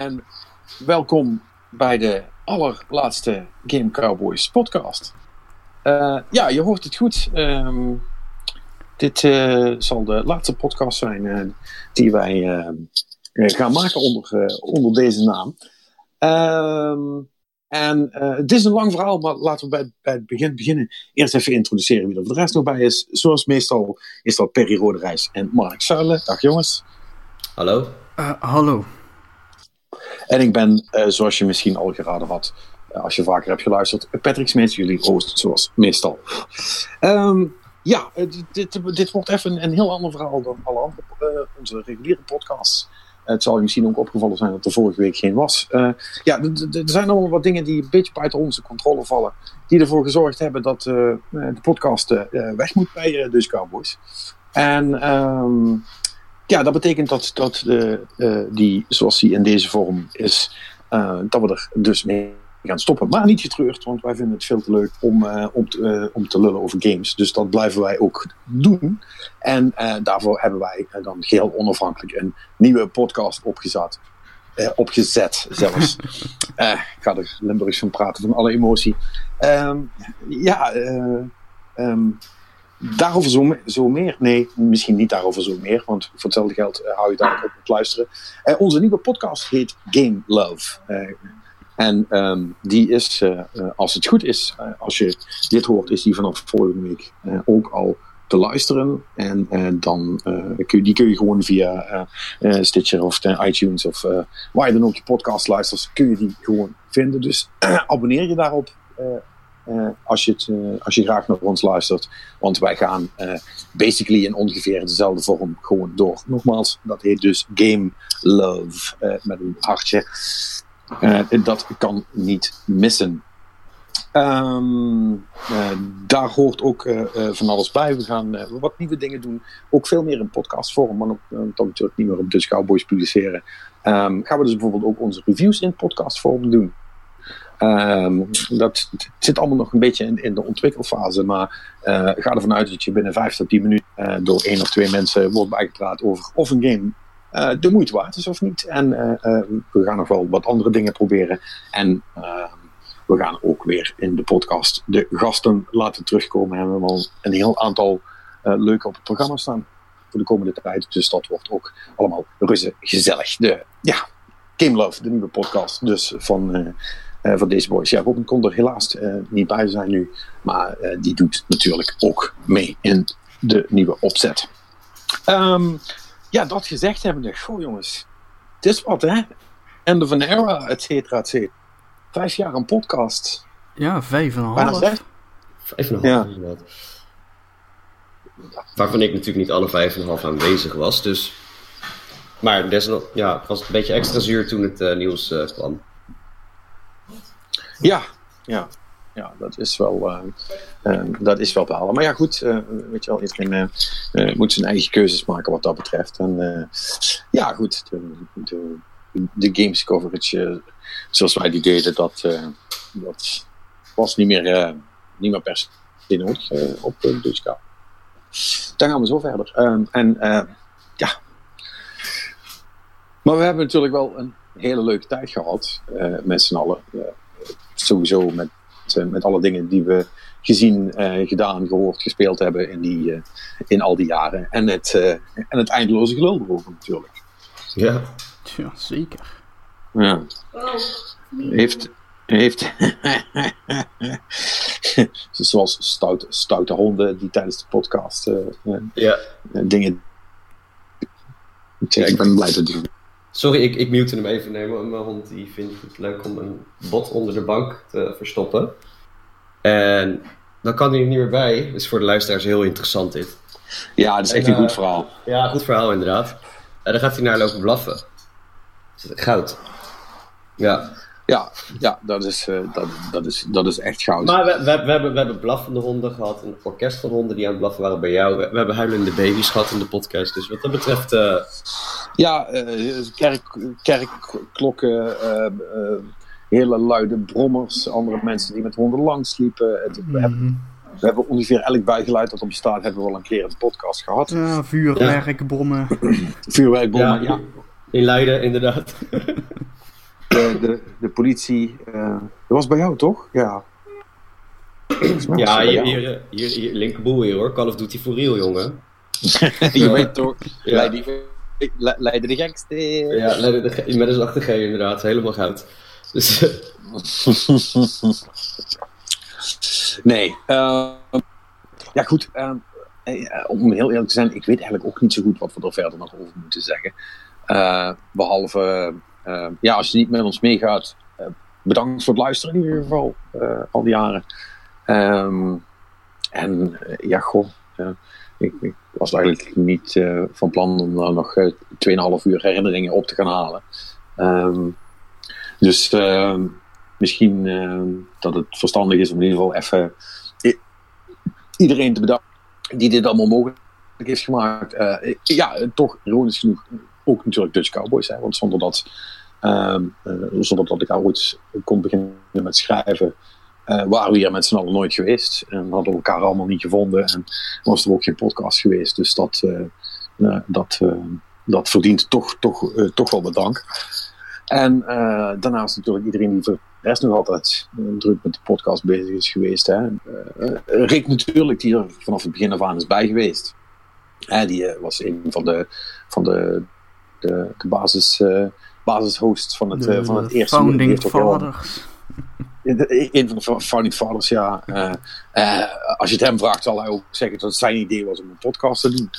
En welkom bij de allerlaatste Game Cowboys podcast. Uh, ja, je hoort het goed. Um, dit uh, zal de laatste podcast zijn uh, die wij gaan maken onder, onder deze naam. Um, en het is een lang verhaal, maar laten we bij, bij, het begin beginnen. Eerst even introduceren wie er voor de rest nog bij is. Zoals meestal is dat Perry Roderijs en Mark Zuilen. Dag jongens. Hallo. hallo. En ik ben, uh, zoals je misschien al geraden had, uh, als je vaker hebt geluisterd, Patrick Smits, jullie host, zoals meestal. Um, ja, dit, dit, dit, wordt even een, heel ander verhaal dan alle andere, onze reguliere podcasts. Het zal je misschien ook opgevallen zijn dat er vorige week geen was. ja, er zijn allemaal wat dingen die een beetje buiten onze controle vallen. Die ervoor gezorgd hebben dat de podcast weg moet bij Dus Cowboys. En um, ja, dat betekent dat, dat de, uh, die, zoals die in deze vorm is, uh, dat we er dus mee gaan stoppen. Maar niet getreurd, want wij vinden het veel te leuk om, uh, om, te, om te lullen over games. Dus dat blijven wij ook doen. En daarvoor hebben wij dan geheel onafhankelijk een nieuwe podcast opgezet. opgezet zelfs. ik ga er Limburgs van praten, van alle emotie. Um, ja, um, Daarover zo, zo, meer. Nee, misschien niet daarover zo meer, want voor hetzelfde geld uh, hou je daar ook op luisteren. Uh, onze nieuwe podcast heet Game Love. Uh, en um, die is, als het goed is, als je dit hoort, is die vanaf volgende week ook al te luisteren. En dan kun je, die kun je gewoon via Stitcher of iTunes of waar je dan ook je podcast luistert, kun je die gewoon vinden. Dus abonneer je daarop. Uh, als, je het, uh, als je graag naar ons luistert. Want wij gaan uh, basically in ongeveer dezelfde vorm gewoon door. Nogmaals, dat heet dus Game Love met een hartje. dat kan niet missen. Um, daar hoort ook van alles bij. We gaan wat nieuwe dingen doen. Ook veel meer in podcastvorm, maar dan natuurlijk niet meer op Dutch Cowboys publiceren. Um, gaan we dus bijvoorbeeld ook onze reviews in podcastvorm doen. Um, dat zit allemaal nog een beetje in, in de ontwikkelfase, maar uh, ga ervan uit dat je binnen 5 tot 10 minuten uh, door één of twee mensen wordt bijgepraat over of een game uh, de moeite waard is of niet. En we gaan nog wel wat andere dingen proberen. En ehm, we gaan ook weer in de podcast de gasten laten terugkomen. En we hebben al een heel aantal leuke op het programma staan voor de komende tijd. Dus dat wordt ook allemaal reuze gezellig. De, ja, Game Love, de nieuwe podcast dus van van deze boys. Ja, Robin kon er helaas uh, niet bij zijn nu, maar uh, die doet natuurlijk ook mee in de nieuwe opzet. Um, ja, dat gezegd hebbende, goh jongens, het is wat hè. End of an era, et cetera, et cetera. Vijf jaar een podcast. Ja, vijf en een half. Vijf en een half, ja. Waarvan ik natuurlijk niet alle vijf en een half aanwezig was, dus... Maar desnoods, ja, het was een beetje extra zuur toen het nieuws kwam. Ja, ja. Ja, dat is wel, uh, uh, dat is wel behalen. Maar ja, goed, uh, weet je wel, iedereen moet zijn eigen keuzes maken wat dat betreft. En ja, goed, de, de, de games coverage zoals wij die deden, dat, was niet meer, niet meer per se nodig op de Dan gaan we zo verder. Ehm, en ja, maar we hebben natuurlijk wel een hele leuke tijd gehad met z'n allen sowieso met, eh, met alle dingen die we gezien, uh, gedaan, gehoord, gespeeld hebben in, die, uh, in al die jaren. En het, uh, en het eindeloze gelul erover natuurlijk. Ja. Ja, zeker. Ja. Heeft, heeft zoals stout, stoute honden die tijdens de podcast ja. dingen. ik ben blij dat die Sorry, ik, ik mute hem even. nemen. mijn hond die vindt het leuk om een bot onder de bank te verstoppen. En dan kan hij er niet meer bij. Dus voor de luisteraars heel interessant dit. Ja, dat is echt een goed verhaal. Ja, goed verhaal inderdaad. En dan gaat hij naar lopen blaffen. Goud. Ja. Ja, ja dat, is, uh, dat, dat, is, dat is echt goud. Maar we, we, we, hebben, we hebben blaffende honden gehad, een orkest van honden die aan het blaffen waren bij jou. We, we hebben huilende baby's gehad in de podcast. Dus wat dat betreft. Uh... Ja, uh, kerk, kerkklokken, hele luide brommers, andere mensen die met honden langsliepen. Het, we, hebben, mhm. we hebben ongeveer elk bijgeluid dat op staat, hebben we al een keer in de podcast gehad. Ja, vuurwerkbrommen. vuurwerkbrommen, ja. ja In Leiden, inderdaad. De, de, de politie. Uh, dat was bij jou toch? Ja. Ja, hier, hier, hier, hier, linkerboel hier hoor. Call of Duty for real, jongen. je weet toch? Ja. Leiden, Leiden de gekste. Ja, Leiden de, met een zachte G inderdaad. Helemaal goud. Dus, nee. Uh, ja, goed. Uh, om heel eerlijk te zijn, ik weet eigenlijk ook niet zo goed wat we er verder nog over moeten zeggen. Uh, behalve, ja, als je niet met ons meegaat, bedankt voor het luisteren in ieder geval, al die jaren. En ja, goh, ik, was eigenlijk niet van plan om daar nog 2,5 uur herinneringen op te gaan halen. Um, dus uh, misschien uh, dat het verstandig is om in ieder geval even iedereen te bedanken die dit allemaal mogelijk heeft gemaakt. Uh, ja, toch ironisch genoeg ook natuurlijk Dutch Cowboys. Hè, want zonder dat, ehm, zonder dat ik ooit kon beginnen met schrijven, waren we hier met z'n allen nooit geweest. En hadden we elkaar allemaal niet gevonden. En was er ook geen podcast geweest. Dus dat, dat, dat verdient toch, toch, toch wel bedankt. En uh, daarnaast natuurlijk iedereen die voor de rest nog altijd uh, druk met de podcast bezig is geweest. Hè. Uh, Rick natuurlijk, die er vanaf het begin af aan is bij geweest. die was een van de, van de, de, de basis, basishosts van het, de, van het eerste Founding Fathers. Een van de founding fathers, ja. als je het hem vraagt, zal hij ook zeggen dat het zijn idee was om een podcast te doen.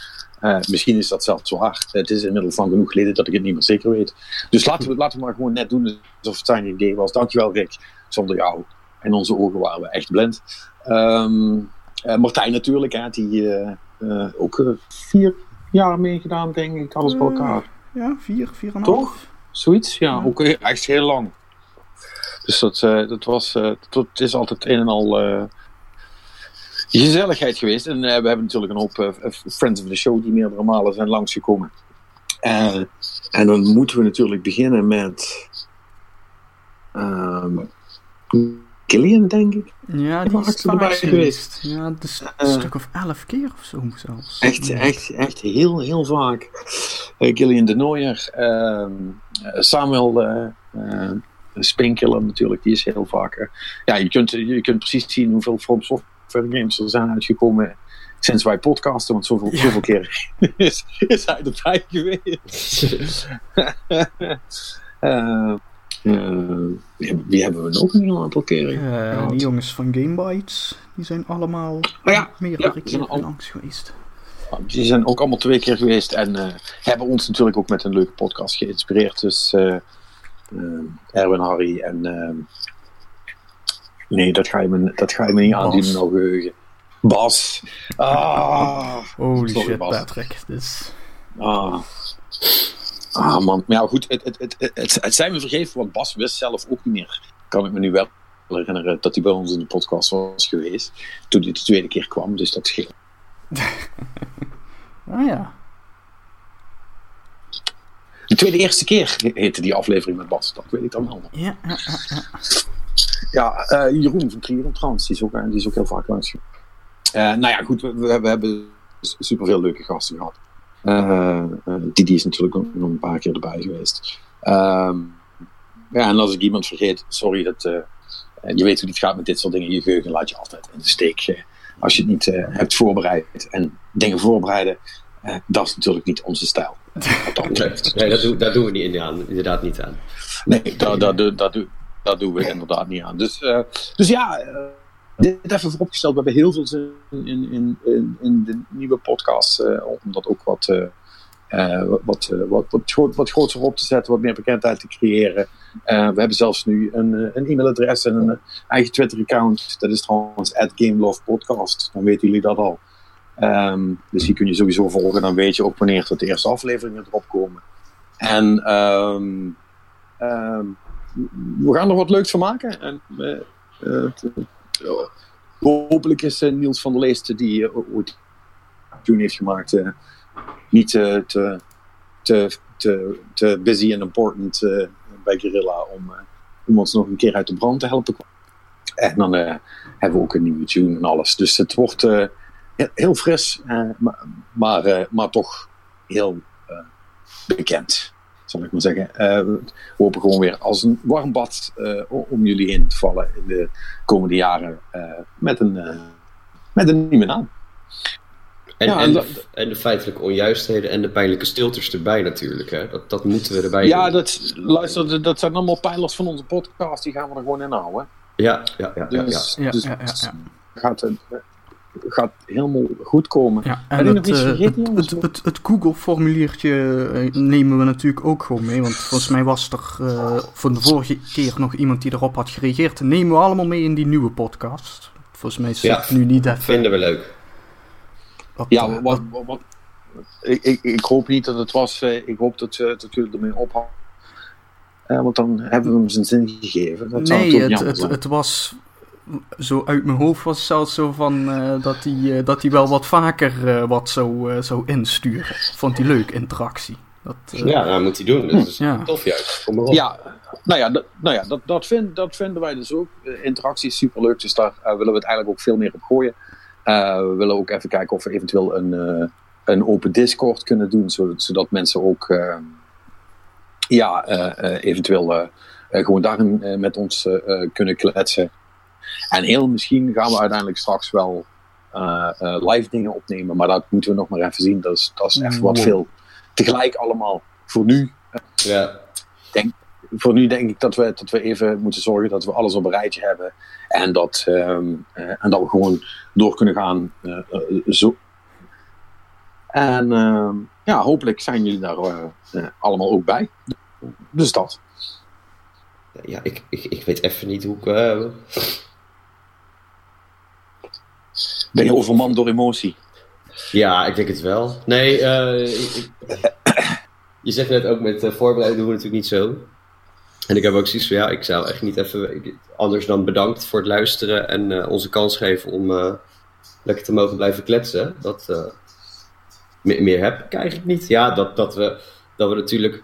Uh, misschien is dat zelfs waar. Het is inmiddels van genoeg geleden dat ik het niet meer zeker weet. Dus laten we, laten we maar gewoon net doen alsof het zijn idee was. Dankjewel Rick. Zonder jou en onze ogen waren we echt blind. Um, uh, Martijn natuurlijk, hè, die ook vier jaar meegedaan, denk ik, alles bij elkaar. Ja, vier, vier en Toch? Zoiets, ja, ja. ook echt heel lang. Dus dat, dat was, dat is altijd een en al gezelligheid geweest. En uh, we hebben natuurlijk een hoop uh, friends of the show die meerdere malen zijn langsgekomen. Uh, en dan moeten we natuurlijk beginnen met um, Gillian, denk ik. Ja, die is erbij geweest. Ja, dus een stuk of elf keer of zo zelfs. Echt, echt, echt heel, heel vaak. Gillian de Nooier, ehm, Samuel Spinkiller natuurlijk, die is heel vaak. ja, je kunt, je kunt precies zien hoeveel From Software games er zijn uitgekomen sinds wij podcasten, want zoveel, ja. zoveel keer is, is hij erbij geweest. uh, uh, wie, hebben we nog een aantal keren? Uh, die jongens van Gamebytes, die zijn allemaal oh, ja, meerdere ja, al... langs geweest. Die zijn ook allemaal twee keer geweest en uh, hebben ons natuurlijk ook met een leuke podcast geïnspireerd. Dus uh, Erwin, Harry en Nee, dat ga je me, dat ga je me niet Bas. aandoen, nou geheugen. Bas. Ah. Holy Sorry, shit, Bas. Patrick. Dus... Ah. Ah, man. Maar ja, goed, het, het, het, het, het zijn me vergeven, want Bas wist zelf ook niet meer. Kan ik me nu wel herinneren dat hij bij ons in de podcast was geweest. Toen hij de tweede keer kwam, dus dat scheelt. ah ja. De tweede eerste keer heette die aflevering met Bas, dat weet ik dan wel. Ja, ja, ja. uh, Jeroen van Krieren trouwens, die is ook, die is ook heel vaak langs. Uh, nou ja, goed, we, we, we hebben superveel leuke gasten gehad. Uh, Didi is natuurlijk nog een paar keer erbij geweest. Ehm, ja, en als ik iemand vergeet, sorry, dat, je weet hoe het gaat met dit soort dingen. Je geheugen laat je altijd in de steek. als je het niet hebt voorbereid en dingen voorbereiden, dat is natuurlijk niet onze stijl. Nee, dat, doen, dat doen we niet inderdaad niet aan. Nee, dat, dat, dat, dat, doen we inderdaad niet aan. Dus, uh, dus ja, uh, dit even vooropgesteld. We hebben heel veel zin in, in, in, in de nieuwe podcast. Uh, om dat ook wat, wat, wat, wat, wat groter op te zetten, wat meer bekendheid te creëren. we hebben zelfs nu een, een e-mailadres en een eigen Twitter-account. Dat is trouwens @gamelovepodcast. Dan weten jullie dat al. Um, dus die kun je sowieso volgen. Dan weet je ook wanneer de eerste afleveringen erop komen. En um, um, we gaan er wat leuks van maken. En, uh, uh, hopelijk is Niels van der Leest, die ooit toen heeft gemaakt, niet te, te, te, te, busy en important bij Guerrilla om, om ons nog een keer uit de brand te helpen. En dan hebben we ook een nieuwe tune en alles. Dus het wordt heel fris, maar, maar, maar, toch heel bekend zal ik maar zeggen. we hopen gewoon weer als een warm bad om jullie heen te vallen in de komende jaren met, een, met een nieuwe naam. En, ja, en, de, en, de, feitelijke onjuistheden en de pijnlijke stiltes erbij natuurlijk. Hè? Dat, dat moeten we erbij ja, Dat, luister, dat zijn allemaal pijlers van onze podcast. Die gaan we er gewoon in houden. Ja, ja, ja. Dus, ja, dus, ja, ja, Gaat, gaat helemaal goed komen. Ja, en het, uh, het, het, het, Google-formuliertje eh, nemen we natuurlijk ook gewoon mee. Want volgens mij was er uh, van de vorige keer nog iemand die erop had gereageerd. nemen we allemaal mee in die nieuwe podcast. Volgens mij is het nu niet even... vinden we leuk ja, eh, wat, wat, ik, ik, ik, hoop niet dat het was. Eh, ik hoop dat, dat jullie ermee ophouden. Uh, want dan hebben we hem zijn zin gegeven. Dat nee, het, het, het, was. Zo uit mijn hoofd was het zelfs zo van dat hij dat hij wel wat vaker wat zou, zou insturen. Vond hij leuk, interactie. Dat, ja, dat moet hij doen. Dat is ja. tof juist. Kom maar op. Ja, nou ja, dat, nou ja dat, dat, vind, dat vinden wij dus ook. interactie is superleuk, dus daar willen we het eigenlijk ook veel meer op gooien. Eh, we willen ook even kijken of we eventueel een, eh, een open Discord kunnen doen, zodat, zodat mensen ook eh, ja, eventueel gewoon daarin met ons kunnen kletsen. En heel misschien gaan we uiteindelijk straks wel live dingen opnemen, maar dat moeten we nog maar even zien. Dat is, dat is even wat veel tegelijk allemaal. Voor nu, ja. denk, voor nu denk ik dat we, dat we even moeten zorgen dat we alles op een rijtje hebben. En dat, ehm, en dat we gewoon door kunnen gaan. Eh, eh, zo. En ehm, ja, hopelijk zijn jullie daar eh, allemaal ook bij. Dus dat. Ja, ik, ik, ik weet even niet hoe ik. Ben je overman door emotie? Ja, ik denk het wel. Nee, je zegt net ook met uh, voorbereiden doen we natuurlijk niet zo. En ik heb ook zoiets van, ja, ik zou echt niet even anders dan bedankt voor het luisteren en uh, onze kans geven om lekker te mogen blijven kletsen. Dat, meer, meer, heb ik eigenlijk niet. Ja, dat, dat, we, dat we natuurlijk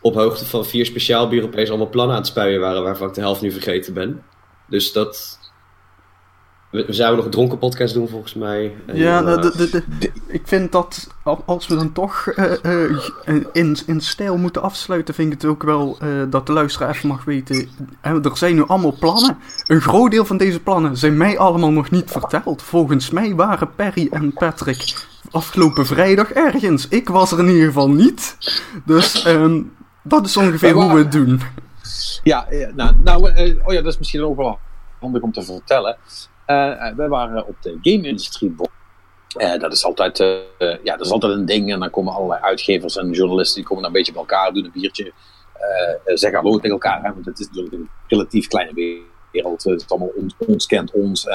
op hoogte van vier speciaal bier opeens allemaal plannen aan het spuien waren waarvan ik de helft nu vergeten ben. Dus dat, we, zouden nog een dronken podcast doen volgens mij. ja, nou, de, de, ik vind dat als we dan toch uh, in, in stijl moeten afsluiten, vind ik het ook wel uh, dat de luisteraar even mag weten. er zijn nu allemaal plannen. Een groot deel van deze plannen zijn mij allemaal nog niet verteld. Volgens mij waren Perry en Patrick afgelopen vrijdag ergens. Ik was er in ieder geval niet. Dus um, dat is ongeveer hoe we het doen. Ja, nou, nou oh ja, dat is misschien ook wel handig om te vertellen. Uh, wij waren op de game industrie. Uh, dat, is altijd, uh, ja, dat is altijd een ding. En dan komen allerlei uitgevers en journalisten die komen dan een beetje bij elkaar, doen een biertje. zeggen hallo tegen elkaar. Hè, want het is natuurlijk een relatief kleine wereld. Het is allemaal ons, ons kent ons.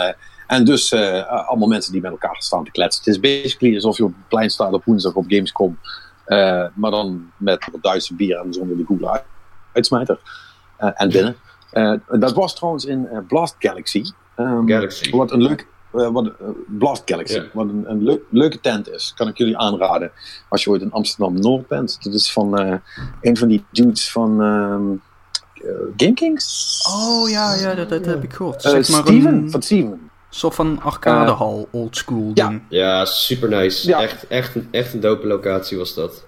en dus allemaal mensen die met elkaar staan te kletsen. Het is basically alsof je op plein staat op woensdag op Gamescom. maar dan met Duitse bier en zonder de Google uitsmijter. en binnen. dat was trouwens in Blast Galaxy. Um, Galaxy. Wat een leuk, uh, wat, uh, Blast Galaxy. Wat een, een leuk, leuke tent is. Kan ik jullie aanraden. Als je ooit in Amsterdam Noord bent. Dat is van uh, een van die dudes van um, Game Kings. Oh ja, ja dat, dat heb ik gehoord. Zeg maar Steven, een... van Steven. Soort van arcadehal, old school ja. ding. Ja, super nice. Ja. Echt, echt, een, echt een dope locatie was dat.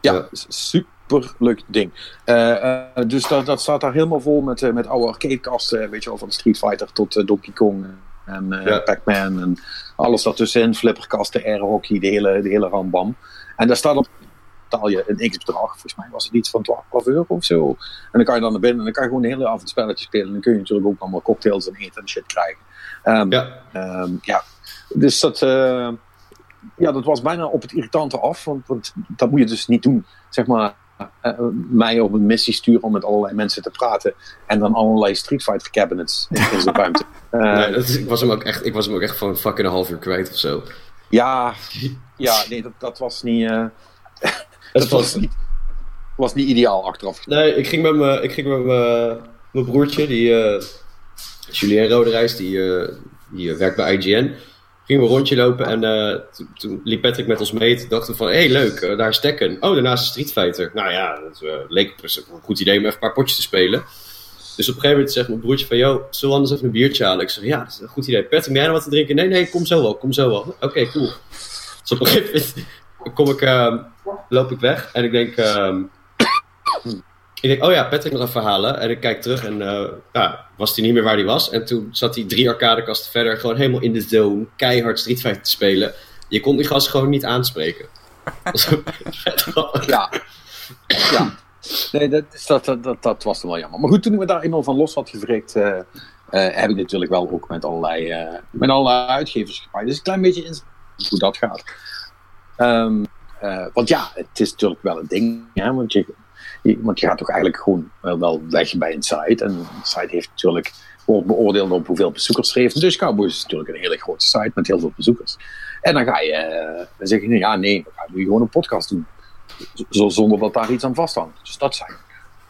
Ja, ja. super leuk ding. Uh, dus dat, dat staat daar helemaal vol met, uh, met oude arcadekasten. Weet je wel, van Street Fighter tot Donkey Kong en ja. Pac-Man en alles daartussenin. Flipperkasten, airhockey, de hele, de hele rambam. En daar staat op betaal je een x-bedrag. Volgens mij was het iets van 12 euro of zo. En dan kan je dan naar binnen en dan kan je gewoon de hele avond spelletje spelen. En dan kun je natuurlijk ook allemaal cocktails en eten en shit krijgen. Um, ja. Um, ja. Dus dat, ja, dat was bijna op het irritante af. Want, want dat moet je dus niet doen. Zeg maar, mij op een missie sturen om met allerlei mensen te praten. En dan allerlei Street Fighter cabinets in, in de ruimte. Uh, nee, dat is, ik, was hem ook echt, ik was hem ook echt van fucking een half uur kwijt of zo. Ja, ja nee, dat, dat was niet. Uh, dat was, niet, was niet ideaal achteraf. Nee, ik ging met mijn, ik ging met mijn broertje, die Julien Roderijs, die, die werkt bij IGN gingen we een rondje lopen en uh, toen liep Patrick met ons mee. Toen dachten we van, hé hey, leuk, uh, daar is Tekken. Oh, daarnaast is Street Fighter. Nou ja, dat uh, leek een goed idee om even een paar potjes te spelen. Dus op een gegeven moment zegt mijn broertje van, yo, zullen we anders even een biertje halen? Ik zeg, ja, dat is een goed idee. Patrick, ben jij nog wat te drinken? Nee, nee, kom zo wel, kom zo wel. Oké, cool. Dus op een gegeven moment kom ik, loop ik weg en ik denk... ik denk, oh ja, Patrick nog even verhalen. En ik kijk terug en eh, ja, was hij niet meer waar hij was. En toen zat hij drie arcadekasten verder, gewoon helemaal in de zone, keihard Street Fighter te spelen. Je kon die gast gewoon niet aanspreken. Ja. ja. Nee, dat, is- dat, dat, dat, was dan wel jammer. Maar goed, toen ik me daar eenmaal van los had gewrikt, eh, eh, heb ik natuurlijk wel ook met allerlei, met allerlei uitgevers gepraat. Dus een klein beetje in hoe dat gaat. Ehm, eh, want ja, het is natuurlijk wel een ding. Hè, want, je, want je gaat toch eigenlijk gewoon wel, wel weg bij een site. En een site heeft natuurlijk, wordt beoordeeld op hoeveel bezoekers er heeft. Dus Cowboys is natuurlijk een hele grote site met heel veel bezoekers. En dan ga je eh, dan zeg je, nee, ja nee, we gaan nu gewoon een podcast doen. Zonder dat daar iets aan vasthangt. Dus dat zijn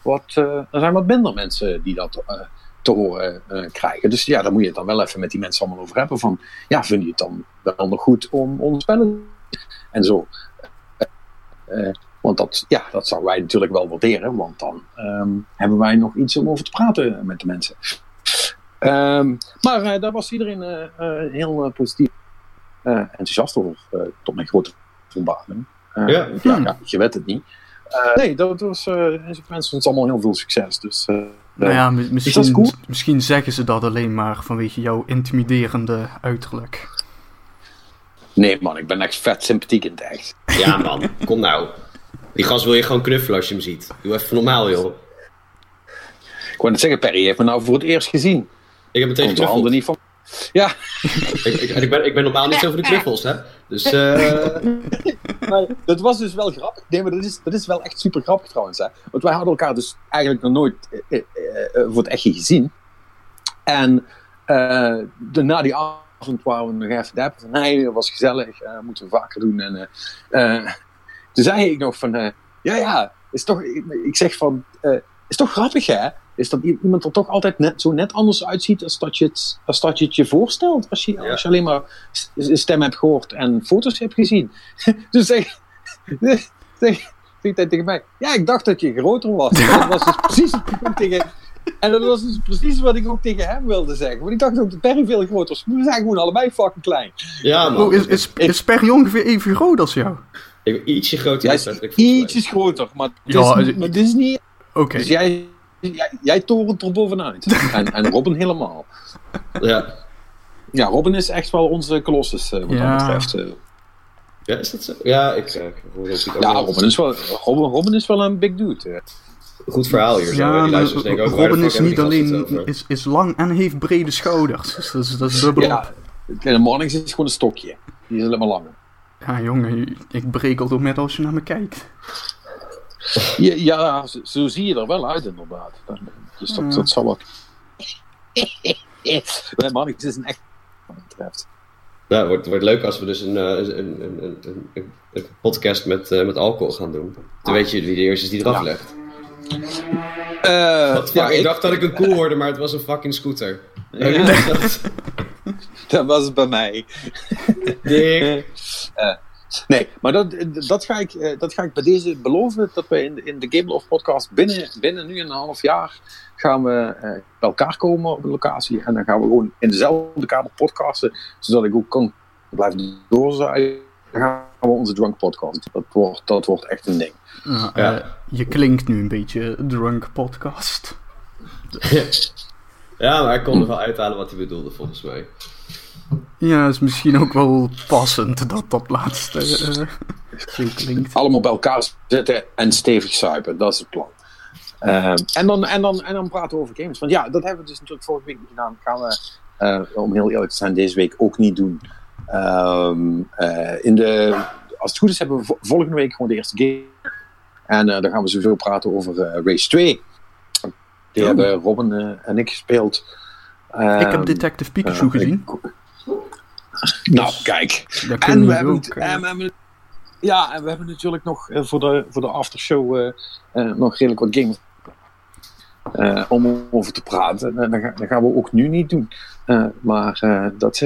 wat, eh, er zijn wat minder mensen die dat eh, te horen eh, krijgen. Dus ja, daar moet je het dan wel even met die mensen allemaal over hebben. Van, ja, vind je het dan wel nog goed om spellen en zo. Eh, eh, want dat, ja, dat zouden wij natuurlijk wel waarderen, want dan ehm, hebben wij nog iets om over te praten met de mensen. Ehm, maar eh, daar was iedereen eh, eh, heel positief eh, enthousiast over, tot mijn grote verbazing. Ja. ja, ja, je weet het niet. Eh, nee, dat was, eh mensen wensen ons allemaal heel veel succes. Dus, eh, Nou ja, misschien, cool? misschien zeggen ze dat alleen maar vanwege jouw intimiderende uiterlijk. Nee man, ik ben echt vet sympathiek in het echt. Ja man, kom nou. Die gast wil je gewoon knuffelen als je hem ziet. Doe even normaal joh. Ik wou net zeggen, Perry heeft me nou voor het eerst gezien. Ik heb meteen de handen niet van... Ja, Ik, ik, ik, ben, ik ben normaal niet zo voor de knuffels hè. Dus eh... maar dat was dus wel grappig. Nee, maar dat is, dat is wel echt super grappig trouwens. Hè? Want wij hadden elkaar dus eigenlijk nog nooit eh, eh, voor het echtje gezien. En eh, de, na die avond waren we nog even dappen van, nee, dat was gezellig, eh, moeten we vaker doen. En toen zei ik nog van, eh, ja, ja, is toch, ik, zeg van, eh, is toch grappig hè? Is dat iemand er toch altijd net, zo net anders uitziet als dat je het, als dat je, het je voorstelt. Als je, als je alleen maar stem hebt gehoord en foto's hebt gezien. dus zeg, zeg, zeg hij tegen mij, ja, ik dacht dat je groter was. En dat was dus precies wat ik ook tegen... En dat was dus precies wat ik ook tegen hem wilde zeggen. Want ik dacht ook dat Perry veel groter was. We zijn gewoon allebei fucking klein. Ja man. Oh, is, is, is Perry ongeveer even groot als jou? Ik ben ietsje groter Jij is ietsjes groter, maar dit, Ja, is, eh, maar dit is niet... Oké. Dus jij, jij, jij torent er bovenuit. En, en Robin helemaal. Ja. Ja, Robin is echt wel onze kolossus eh, wat Ja. dat betreft. eh. ja, is dat zo? Ja, ik, eh, ik hoor dat ik ook Ja, wel- Robin is wel, Robin, Robin is wel een big dude. eh. Goed verhaal hier. Zo. Ja, maar denken Robin is niet alleen het is, is lang en heeft brede schouders. Dus dat is, dat is dubbel op. Ja, de Mornings is gewoon een stokje. Die is alleen maar langer. Ja, jongen, ik brekel door met als je naar me kijkt. Ja, ja zo, zo zie je er wel uit inderdaad. Dat- Dus dat, Ja. dat zal wel... Nee, Mornings is een echt... Wat betreft. Het wordt, wordt leuk als we dus een, eh, een, een, een, een, een, een podcast met, eh, met alcohol gaan doen. Dan weet je wie de eerste is die eraf Ja. legt. Eh, ja, ik, dacht dat ik een koe hoorde, maar het was een fucking scooter. Ja. Dat was het bij mij. Dik. Nee, maar dat, dat, ga ik, eh, dat ga ik bij deze beloven. Dat we in, de- in de Game Love podcast binnen, binnen nu een half jaar gaan we eh, bij elkaar komen op een locatie. En dan gaan we gewoon in dezelfde kamer podcasten. Zodat ik ook kan blijven doorzaaien. Dan gaan we onze drunk podcast. Dat wordt, dat wordt echt een ding. Ja, Ja. eh, je klinkt nu een beetje drunk podcast. Ja, maar ik kon er wel uithalen wat hij bedoelde, volgens mij. Ja, is misschien ook wel passend dat dat laatste eh, zo klinkt. Allemaal bij elkaar zitten en stevig suipen. Dat is het plan. Ehm, en, dan, en, dan, en dan praten we over games. Want ja, dat hebben we dus natuurlijk vorige week niet gedaan. Gaan we, eh, om heel eerlijk te zijn, deze week ook niet doen. Ehm, eh, in de, als het goed is, hebben we vo- volgende week gewoon de eerste game. En dan gaan we zoveel praten over eh, Race 2. Die Oh. hebben Robin eh, en ik gespeeld. Ik Ehm, heb Detective Pikachu eh, gezien. Nou, kijk. En we hebben, ook... eh, en we hebben, ja, en we hebben natuurlijk nog eh, voor, de, voor de aftershow eh, eh, nog redelijk wat games eh, om over te praten. En dat, ga- dat gaan we ook nu niet doen. Eh, maar eh, dat,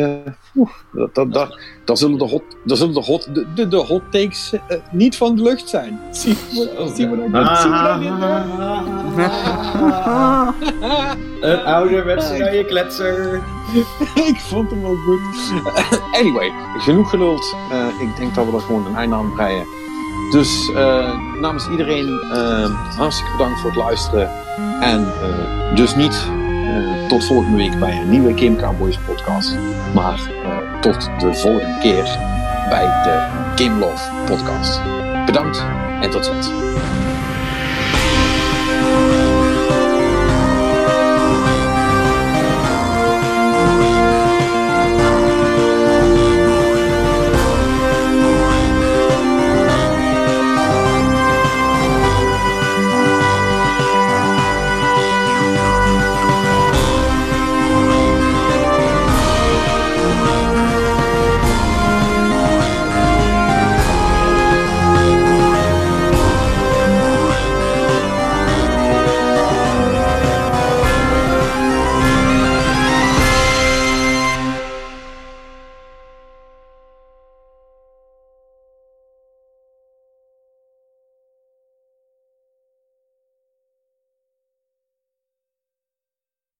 dat, dat, dat, dat zullen de hot, dat zullen de hot, de, de, de hot takes eh, niet van de lucht zijn. Zien we, zien we dat, zien we dat in? Een ouderwetse rije kletser. Ik vond hem wel goed. anyway, genoeg geluld. Eh, ik denk dat we er gewoon een einde aan breien. Dus uh, namens iedereen uh, hartstikke bedankt voor het luisteren. En uh, dus niet tot volgende week bij een nieuwe Game Cowboys podcast. Maar tot de volgende keer bij de Game Love podcast. Bedankt en tot ziens.